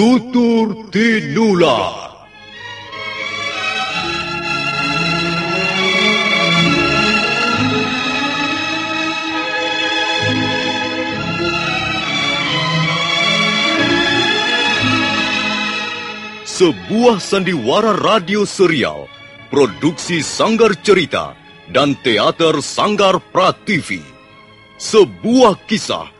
Tutur Tinular. Sebuah sandiwara radio serial, produksi Sanggar Cerita dan teater Sanggar Prativi. Sebuah kisah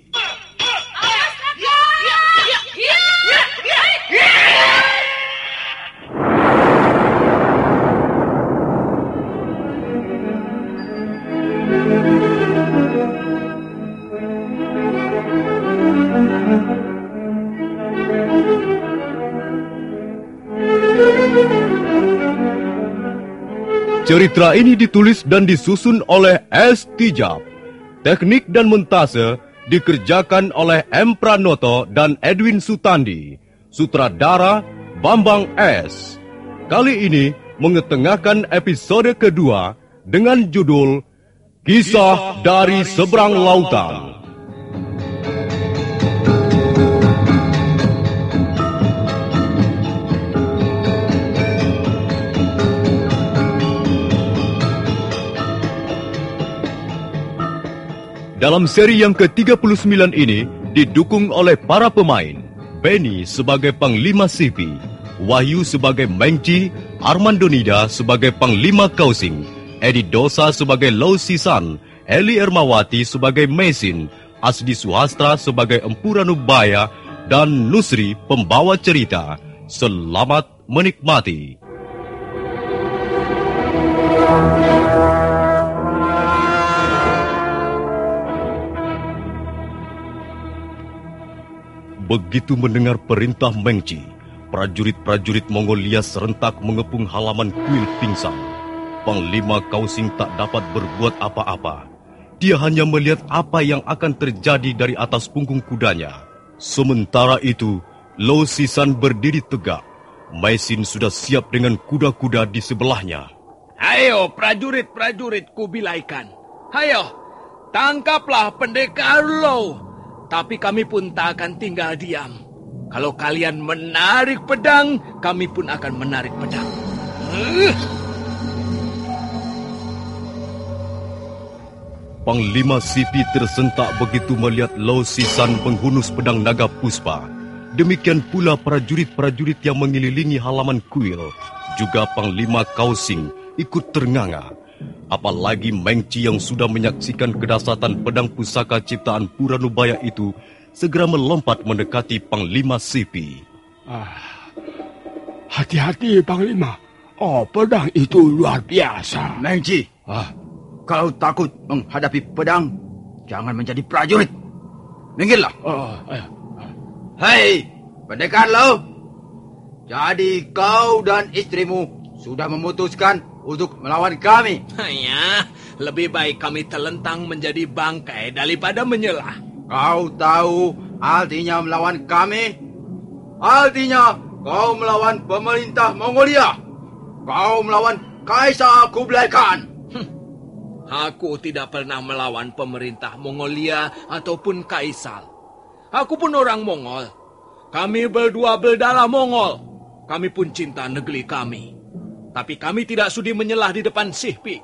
Cerita ini ditulis dan disusun oleh S. Tijab. Teknik dan montase dikerjakan oleh M. Pranoto dan Edwin Sutandi. Sutradara Bambang S. Kali ini mengetengahkan episode kedua dengan judul Kisah dari Seberang Lautan. Dalam seri yang ke-39 ini didukung oleh para pemain. Benny sebagai Panglima Sipi, Wahyu sebagai Mengci, Armando Nida sebagai Panglima Kausing, Edi Dosa sebagai Lau Sisan, Eli Ermawati sebagai Mesin, Asdi Suhastra sebagai Empu Ranubaya, dan Nusri pembawa cerita. Selamat menikmati. Begitu mendengar perintah Mengci, prajurit-prajurit Mongolia serentak mengepung halaman kuil pingsan. Panglima Kausing tak dapat berbuat apa-apa. Dia hanya melihat apa yang akan terjadi dari atas punggung kudanya. Sementara itu, Lo Sisan berdiri tegak. Maisin sudah siap dengan kuda-kuda di sebelahnya. Ayo prajurit-prajurit kubilaikan. Ayo, tangkaplah pendekar Lo tapi kami pun tak akan tinggal diam. Kalau kalian menarik pedang, kami pun akan menarik pedang. Panglima Sipi tersentak begitu melihat Lau Sisan menghunus pedang naga puspa. Demikian pula prajurit-prajurit yang mengelilingi halaman kuil. Juga Panglima Kausing ikut ternganga. Apalagi Mengci yang sudah menyaksikan kedasatan pedang pusaka ciptaan Puranubaya itu segera melompat mendekati Panglima Sipi. Ah, hati-hati Panglima. Oh, pedang itu luar biasa. Mengci, ah. kalau takut menghadapi pedang, jangan menjadi prajurit. Minggirlah. Oh, ayo. Hei, pendekar lo. Jadi kau dan istrimu sudah memutuskan untuk melawan kami. Ya, lebih baik kami terlentang menjadi bangkai daripada menyelah. Kau tahu artinya melawan kami? Artinya kau melawan pemerintah Mongolia. Kau melawan Kaisar Kublai Khan. Aku tidak pernah melawan pemerintah Mongolia ataupun kaisar. Aku pun orang Mongol. Kami berdua berdarah Mongol. Kami pun cinta negeri kami. Tapi kami tidak sudi menyelah di depan Sihpi.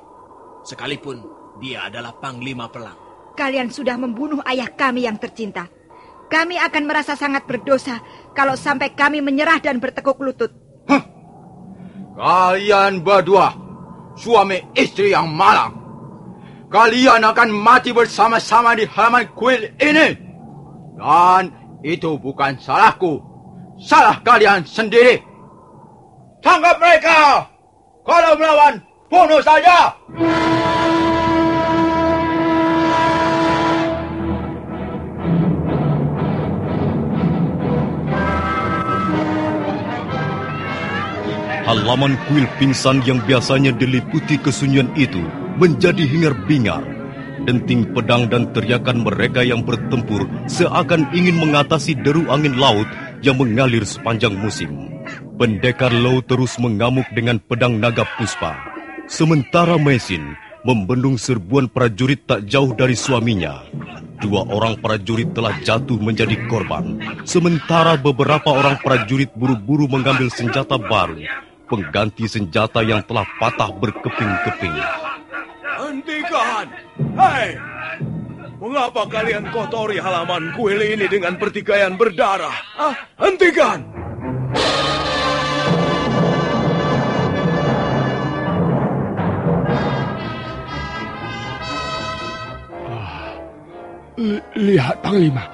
Sekalipun dia adalah panglima perang. Kalian sudah membunuh ayah kami yang tercinta. Kami akan merasa sangat berdosa kalau sampai kami menyerah dan bertekuk lutut. Kalian berdua, suami istri yang malang. Kalian akan mati bersama-sama di halaman kuil ini. Dan itu bukan salahku. Salah kalian sendiri. Tangkap mereka! Kalau melawan, bunuh saja! Halaman kuil pingsan yang biasanya diliputi kesunyian itu menjadi hingar-bingar. Denting pedang dan teriakan mereka yang bertempur seakan ingin mengatasi deru angin laut yang mengalir sepanjang musim. Pendekar Low terus mengamuk dengan pedang naga puspa. Sementara Mesin membendung serbuan prajurit tak jauh dari suaminya. Dua orang prajurit telah jatuh menjadi korban, sementara beberapa orang prajurit buru-buru mengambil senjata baru, pengganti senjata yang telah patah berkeping-keping. Hentikan! Hei! Mengapa kalian kotori halaman kuil ini dengan pertikaian berdarah? Ah, hentikan! Lihat Panglima.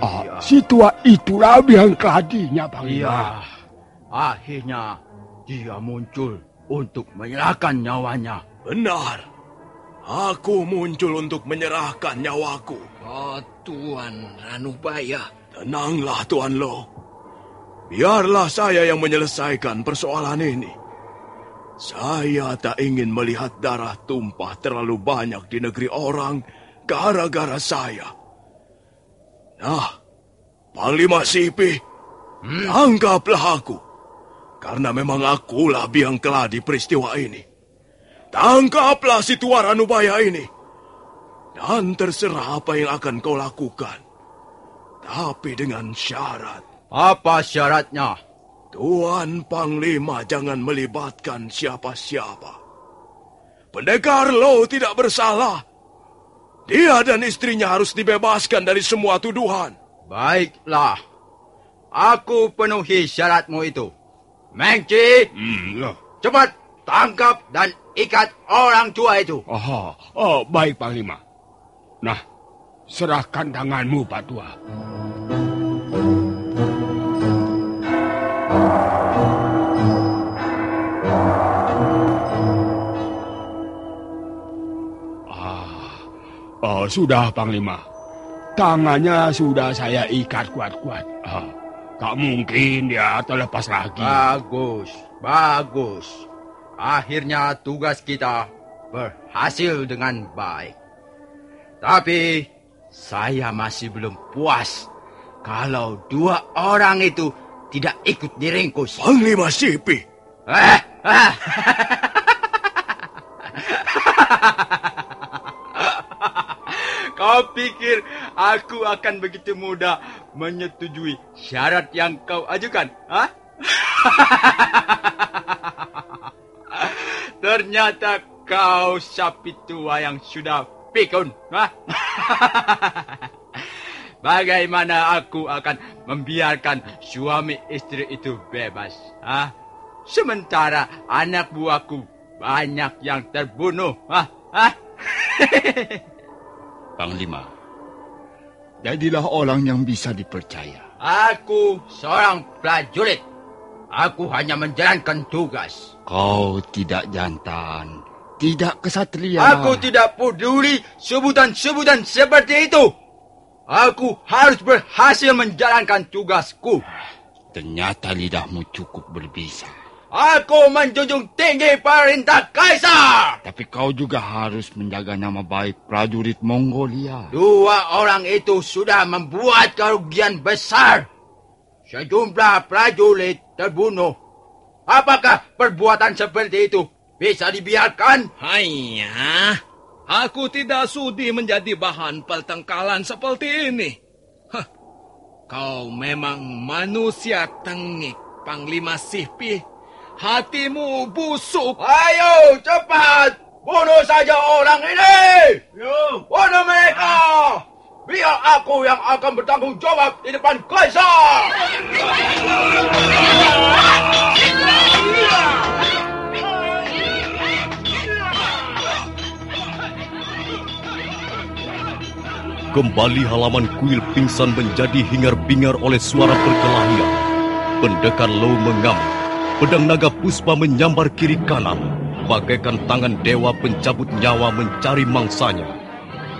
Ah, si tua itulah yang keladinya Panglima. Iya. Akhirnya dia muncul untuk menyerahkan nyawanya. Benar. Aku muncul untuk menyerahkan nyawaku. Oh, Tuan Ranubaya. Tenanglah Tuan Lo. Biarlah saya yang menyelesaikan persoalan ini. Saya tak ingin melihat darah tumpah terlalu banyak di negeri orang gara-gara saya. Nah, Panglima Sipi, anggaplah aku. Karena memang akulah biang keladi peristiwa ini. Tangkaplah si tua Ranubaya ini. Dan terserah apa yang akan kau lakukan. Tapi dengan syarat. Apa syaratnya? Tuan Panglima jangan melibatkan siapa-siapa. Pendekar Lo tidak bersalah. Dia dan istrinya harus dibebaskan dari semua tuduhan. Baiklah. Aku penuhi syaratmu itu. Mengci, Hmm, ya. cepat tangkap dan ikat orang tua itu. Aha, oh, baik Panglima. Nah, serahkan tanganmu Pak Tua. Ah, oh, sudah Panglima. Tangannya sudah saya ikat kuat-kuat. Ah, tak mungkin dia terlepas lagi. Bagus, bagus. Akhirnya tugas kita berhasil dengan baik. Tapi saya masih belum puas kalau dua orang itu tidak ikut diringkus. Panglima Sipi, Eh, ah. Kau pikir aku akan begitu mudah menyetujui syarat yang kau ajukan? Hah? Ternyata kau sapi tua yang sudah pikun. Hah? Bagaimana aku akan membiarkan suami istri itu bebas? Hah? Sementara anak buahku banyak yang terbunuh. Hah? Hah? Panglima, jadilah orang yang bisa dipercaya. Aku seorang prajurit. Aku hanya menjalankan tugas. Kau tidak jantan, tidak kesatria. Aku tidak peduli sebutan-sebutan seperti itu. Aku harus berhasil menjalankan tugasku. Ternyata lidahmu cukup berbisa. Aku menjunjung tinggi perintah Kaisar. Tapi kau juga harus menjaga nama baik prajurit Mongolia. Dua orang itu sudah membuat kerugian besar. Sejumlah prajurit terbunuh. Apakah perbuatan seperti itu bisa dibiarkan? Hanya, aku tidak sudi menjadi bahan pertengkaran seperti ini. Hah, kau memang manusia tengik, Panglima Sihpi. Hatimu busuk. Ayo cepat bunuh saja orang ini. Bunuh mereka. Biar aku yang akan bertanggung jawab di depan Kaisar. Kembali halaman kuil pingsan menjadi hingar-bingar oleh suara perkelahian. Pendekar Low mengamuk. Pedang naga puspa menyambar kiri kanan, bagaikan tangan dewa pencabut nyawa mencari mangsanya.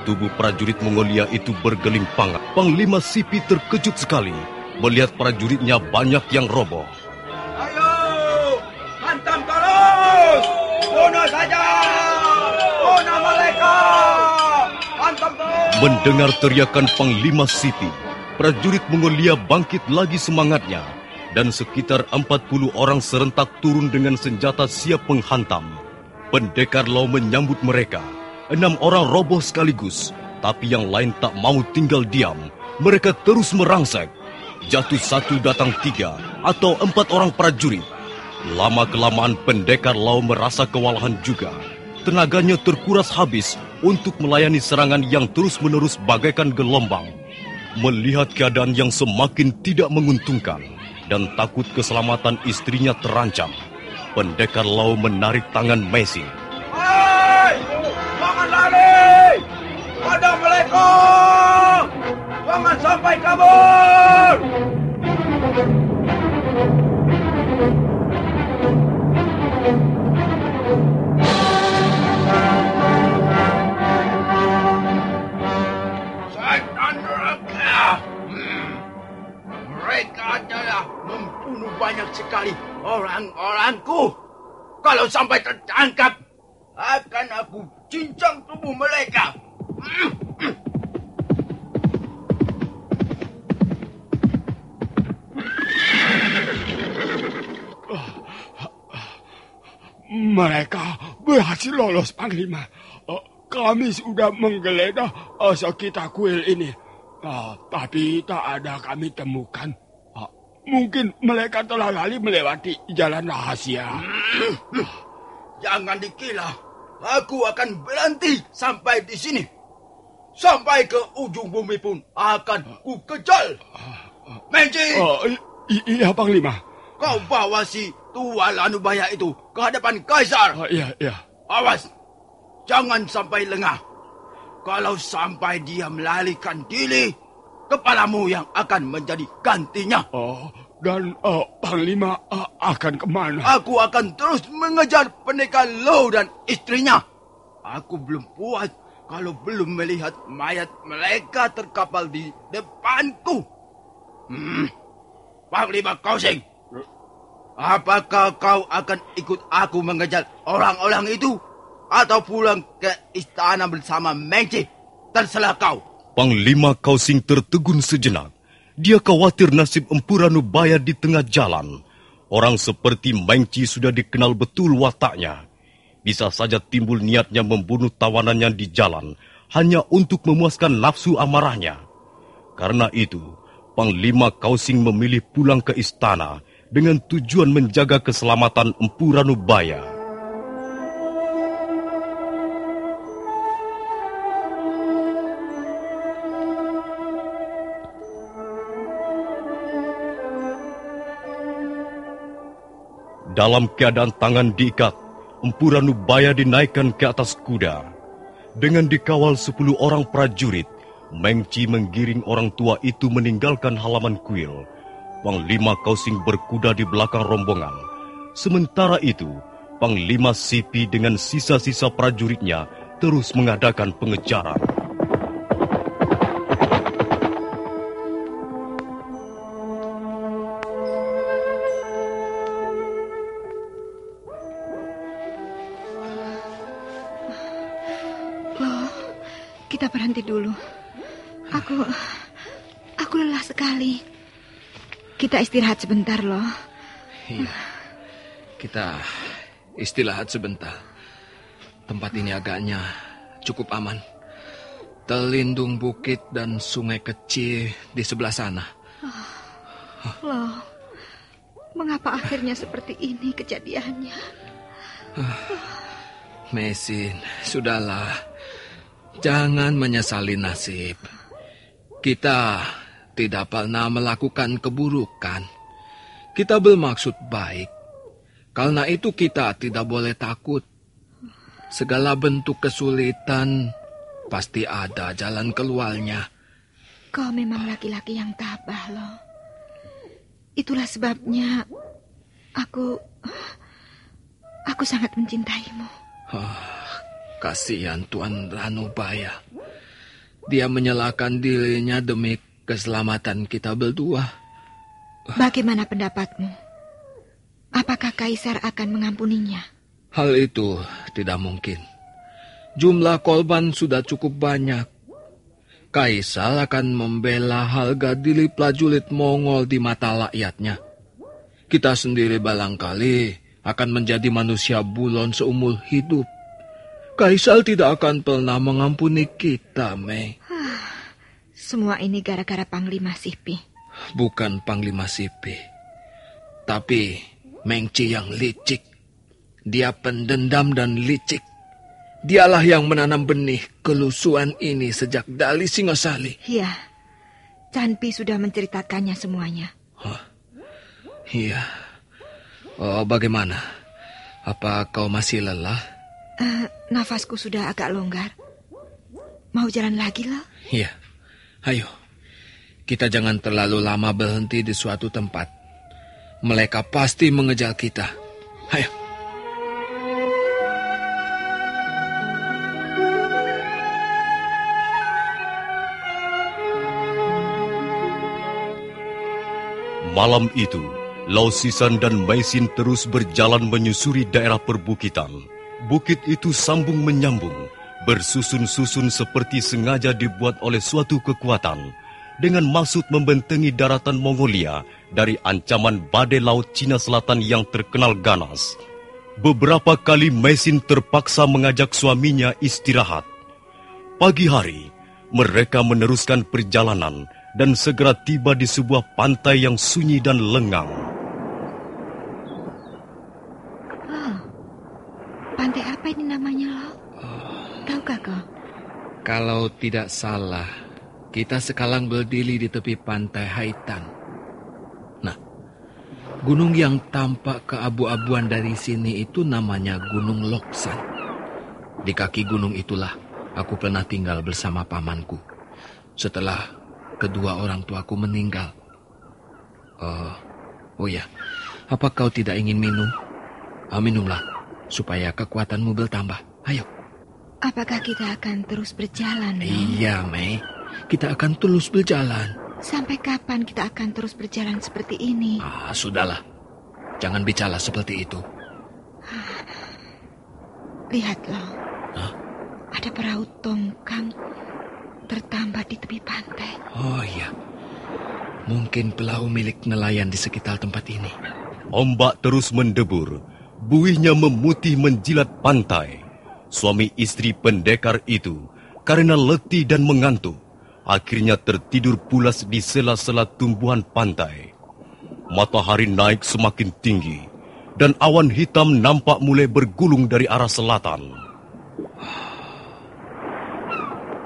Tubuh prajurit Mongolia itu bergeling pangat. Panglima Sipi terkejut sekali melihat prajuritnya banyak yang roboh. Ayo, hantam terus. Bunuh saja. Bunuh mereka. Hantam terus. Mendengar teriakan Panglima Sipi, prajurit Mongolia bangkit lagi semangatnya dan sekitar 40 orang serentak turun dengan senjata siap menghantam. Pendekar Lau menyambut mereka. Enam orang roboh sekaligus, tapi yang lain tak mau tinggal diam. Mereka terus merangsek. Jatuh satu datang tiga atau empat orang prajurit. Lama-kelamaan pendekar Lau merasa kewalahan juga. Tenaganya terkuras habis untuk melayani serangan yang terus-menerus bagaikan gelombang. Melihat keadaan yang semakin tidak menguntungkan, dan takut keselamatan istrinya terancam, pendekar Lau menarik tangan Messi. Hei! Jangan lari! Ada mereka! Jangan sampai kabur! Banyak sekali orang-orangku. Kalau sampai tertangkap, akan aku cincang tubuh mereka. Mereka berhasil lolos, Panglima. Eh, Kami sudah menggeledah eh, sekitar kuil ini. Ah, tapi tak ada kami temukan. Mungkin mereka telah lari melewati jalan rahasia. Jangan dikira aku akan berhenti sampai di sini. Sampai ke ujung bumi pun akan ku kejar. Menci, Oh, iya, Panglima. kau bawa si tua Lanubaya itu ke hadapan Kaisar. Ah, iya, iya. Awas, jangan sampai lengah. Kalau sampai dia melarikan diri, kepalamu yang akan menjadi gantinya. Oh, dan eh, Panglima eh, akan ke mana? Aku akan terus mengejar pendekar Low dan istrinya. Aku belum puas kalau belum melihat mayat mereka terkapal di depanku. Hmm. Panglima Kausing, apakah kau akan ikut aku mengejar orang-orang itu? Atau pulang ke istana bersama Mengci? Terserah kau. Panglima Kausing tertegun sejenak. Dia khawatir nasib Empu Ranubaya di tengah jalan. Orang seperti Mengci sudah dikenal betul wataknya. Bisa saja timbul niatnya membunuh tawanannya di jalan hanya untuk memuaskan nafsu amarahnya. Karena itu, Panglima Kausing memilih pulang ke istana dengan tujuan menjaga keselamatan Empu Ranubaya. Dalam keadaan tangan diikat, Empu Ranubaya dinaikkan ke atas kuda. Dengan dikawal sepuluh orang prajurit, Mengci menggiring orang tua itu meninggalkan halaman kuil. Panglima Kausing berkuda di belakang rombongan. Sementara itu, Panglima Sipi dengan sisa-sisa prajuritnya terus mengadakan pengejaran. Aku lelah sekali. Kita istirahat sebentar loh. Iya. Kita istirahat sebentar. Tempat ini agaknya cukup aman. Terlindung bukit dan sungai kecil di sebelah sana. Loh, mengapa akhirnya seperti ini kejadiannya? Mesin, sudahlah. Jangan menyesali nasib. Kita tidak pernah melakukan keburukan. Kita bermaksud baik. Karena itu kita tidak boleh takut. Segala bentuk kesulitan pasti ada jalan keluarnya. Kau memang laki-laki yang tabah loh. Itulah sebabnya aku aku sangat mencintaimu. Ah, kasihan Tuan Ranubaya. Dia menyalahkan dirinya demi keselamatan kita berdua. Bagaimana pendapatmu? Apakah Kaisar akan mengampuninya? Hal itu tidak mungkin. Jumlah korban sudah cukup banyak. Kaisar akan membela harga diri prajurit Mongol di mata rakyatnya. Kita sendiri barangkali akan menjadi manusia bulon seumur hidup. Kaisar tidak akan pernah mengampuni kita, Mei. Semua ini gara-gara Panglima Sipi. Bukan Panglima Sipi. Tapi Mengci yang licik. Dia pendendam dan licik. Dialah yang menanam benih kelusuan ini sejak dari Singasali. Iya, Canpi sudah menceritakannya semuanya. Iya. Oh, bagaimana? Apa kau masih lelah? Eh, nafasku sudah agak longgar. Mau jalan lagi loh? Iya. Ayo. Kita jangan terlalu lama berhenti di suatu tempat. Mereka pasti mengejar kita. Ayo. Malam itu, Lausisan dan Maisin terus berjalan menyusuri daerah perbukitan. Bukit itu sambung menyambung, bersusun-susun seperti sengaja dibuat oleh suatu kekuatan dengan maksud membentengi daratan Mongolia dari ancaman badai laut Cina Selatan yang terkenal ganas. Beberapa kali Maisin terpaksa mengajak suaminya istirahat. Pagi hari, mereka meneruskan perjalanan dan segera tiba di sebuah pantai yang sunyi dan lengang. Oh, pantai apa ini namanya loh? Tahukah kau? Kalau tidak salah, kita sekarang berdiri di tepi pantai Haitan. Nah, gunung yang tampak keabu-abuan dari sini itu namanya Gunung Loksan. Di kaki gunung itulah aku pernah tinggal bersama pamanku. Setelah kedua orang tuaku meninggal. Oh, oh ya, apa kau tidak ingin minum? Ah, minumlah, supaya kekuatanmu bertambah. Ayo. Apakah kita akan terus berjalan? Loh? Iya, Mei. Kita akan terus berjalan. Sampai kapan kita akan terus berjalan seperti ini? Ah, sudahlah. Jangan bicara seperti itu. Lihat loh. Hah? Ada perahu tongkang tertambat di tepi pantai. Oh iya. Mungkin perahu milik nelayan di sekitar tempat ini. Ombak terus mendebur, buihnya memutih menjilat pantai. Suami istri pendekar itu, karena letih dan mengantuk, akhirnya tertidur pulas di sela-sela tumbuhan pantai. Matahari naik semakin tinggi, dan awan hitam nampak mulai bergulung dari arah selatan.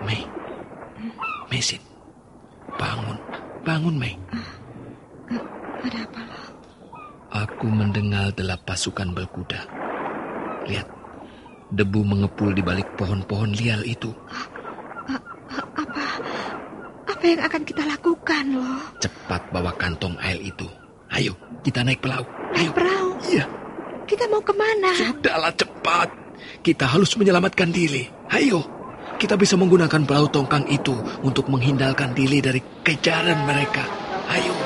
Mei. Mesin. Bangun. Bangun, Mei. Ada apa? Aku mendengar delap pasukan berkuda. Lihat. Debu mengepul di balik pohon-pohon liar itu. Apa? Apa yang akan kita lakukan loh? Cepat bawa kantong air itu. Ayo, kita naik perahu. Naik perahu? Iya. Kita mau ke mana? Sudahlah cepat. Kita harus menyelamatkan diri. Ayo. Kita bisa menggunakan perahu tongkang itu untuk menghindarkan diri dari kejaran mereka. Ayo.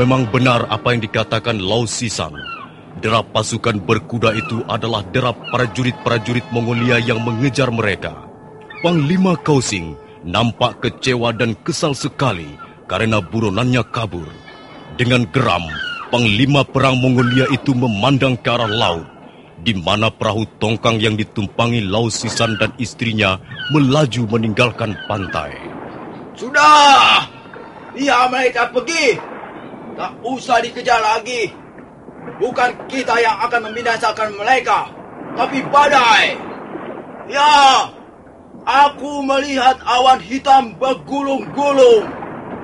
Memang benar apa yang dikatakan Lau Sisan. Derap pasukan berkuda itu adalah derap prajurit-prajurit Mongolia yang mengejar mereka. Panglima Kausing nampak kecewa dan kesal sekali karena buronannya kabur. Dengan geram, Panglima Perang Mongolia itu memandang ke arah laut, di mana perahu tongkang yang ditumpangi Lau Sisan dan istrinya melaju meninggalkan pantai. Sudah! Biar mereka pergi. Tak usah dikejar lagi. Bukan kita yang akan membinasakan mereka, tapi badai. Ya, aku melihat awan hitam bergulung-gulung.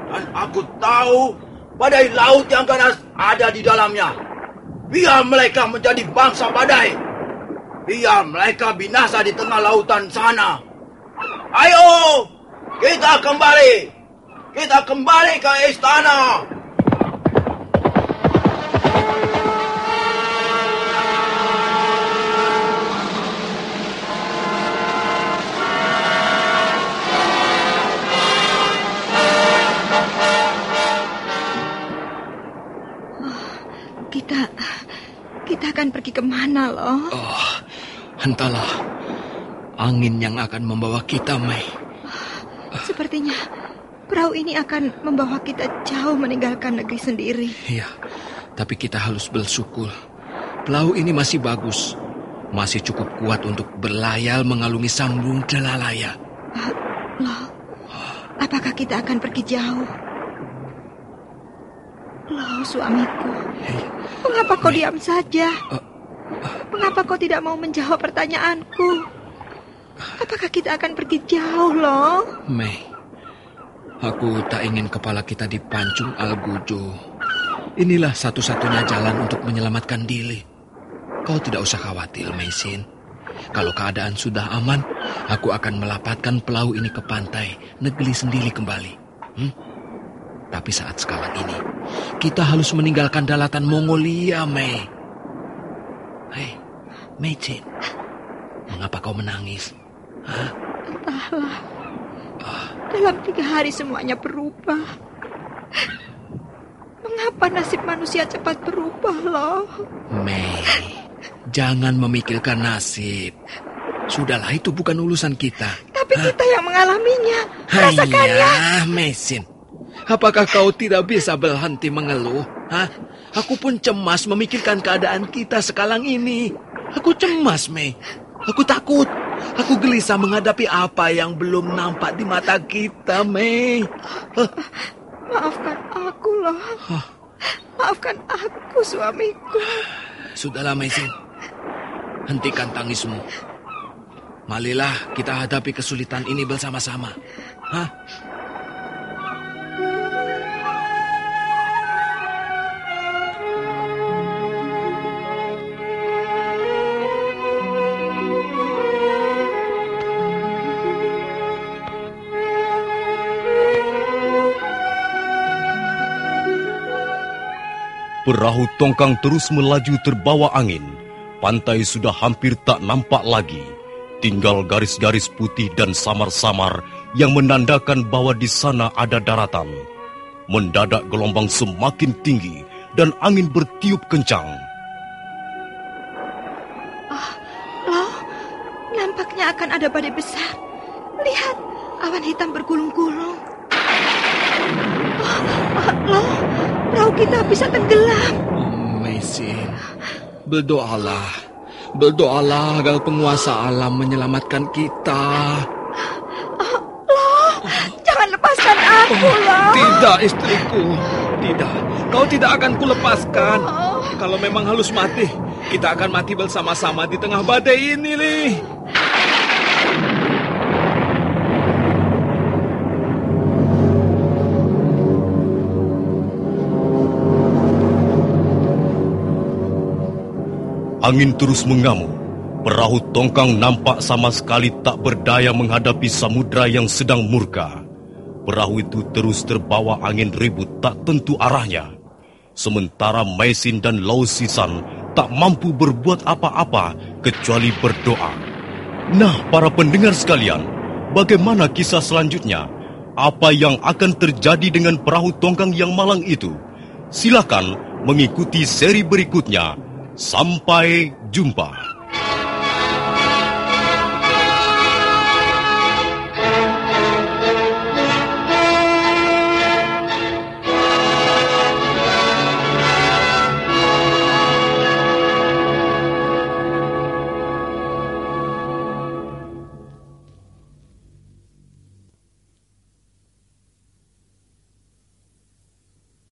Dan aku tahu badai laut yang ganas ada di dalamnya. Biar mereka menjadi bangsa badai. Biar mereka binasa di tengah lautan sana. Ayo, kita kembali. Kita kembali ke istana. Kita... Kita akan pergi ke mana, loh? Oh, entahlah. Angin yang akan membawa kita, Mei. Sepertinya perahu ini akan membawa kita jauh meninggalkan negeri sendiri. Iya, tapi kita harus bersyukur. Perahu ini masih bagus. Masih cukup kuat untuk berlayar mengalungi sambung Delalaya. Loh, apakah kita akan pergi jauh? Loh, suamiku. Mengapa kau diam saja? Mengapa kau tidak mau menjawab pertanyaanku? Apakah kita akan pergi jauh, loh? Mei, aku tak ingin kepala kita dipancung Algujo. Inilah satu-satunya jalan untuk menyelamatkan diri. Kau tidak usah khawatir, Meisin. Kalau keadaan sudah aman, aku akan melapatkan perahu ini ke pantai, negeri sendiri kembali. Hmm? Tapi saat sekarang ini, kita harus meninggalkan daratan Mongolia, Mei. Hei, Meicin, mengapa kau menangis? Hah? Entahlah. Dalam tiga hari semuanya berubah. Mengapa nasib manusia cepat berubah, loh? Mei, jangan memikirkan nasib. Sudahlah, itu bukan urusan kita. Tapi kita yang mengalaminya. Rasakannya. Hanya, Mesin. Apakah kau tidak bisa berhenti mengeluh? Hah? Aku pun cemas memikirkan keadaan kita sekarang ini. Aku cemas, Mei. Aku takut. Aku gelisah menghadapi apa yang belum nampak di mata kita, Mei. Hah? Maafkan aku, loh. Maafkan aku, suamiku. Sudahlah, Mesin. Hentikan tangismu. Marilah kita hadapi kesulitan ini bersama-sama. Hah? Perahu tongkang terus melaju terbawa angin. Pantai sudah hampir tak nampak lagi. Tinggal garis-garis putih dan samar-samar yang menandakan bahwa di sana ada daratan. Mendadak gelombang semakin tinggi dan angin bertiup kencang. Loh, nampaknya akan ada badai besar. Lihat, awan hitam bergulung-gulung. Oh, oh, loh, perahu kita bisa tenggelam. Mesin, berdoalah. Berdoalah agar penguasa alam menyelamatkan kita. Loh, jangan lepaskan aku, loh. Tidak, istriku. Tidak, kau tidak akan kulepaskan. Kalau memang harus mati, kita akan mati bersama-sama di tengah badai ini, Li. Angin terus mengamuk. Perahu tongkang nampak sama sekali tak berdaya menghadapi samudra yang sedang murka. Perahu itu terus terbawa angin ribut tak tentu arahnya. Sementara Maisin dan Lau Sisan tak mampu berbuat apa-apa kecuali berdoa. Nah, para pendengar sekalian, bagaimana kisah selanjutnya? Apa yang akan terjadi dengan perahu tongkang yang malang itu? Silakan mengikuti seri berikutnya. Sampai jumpa.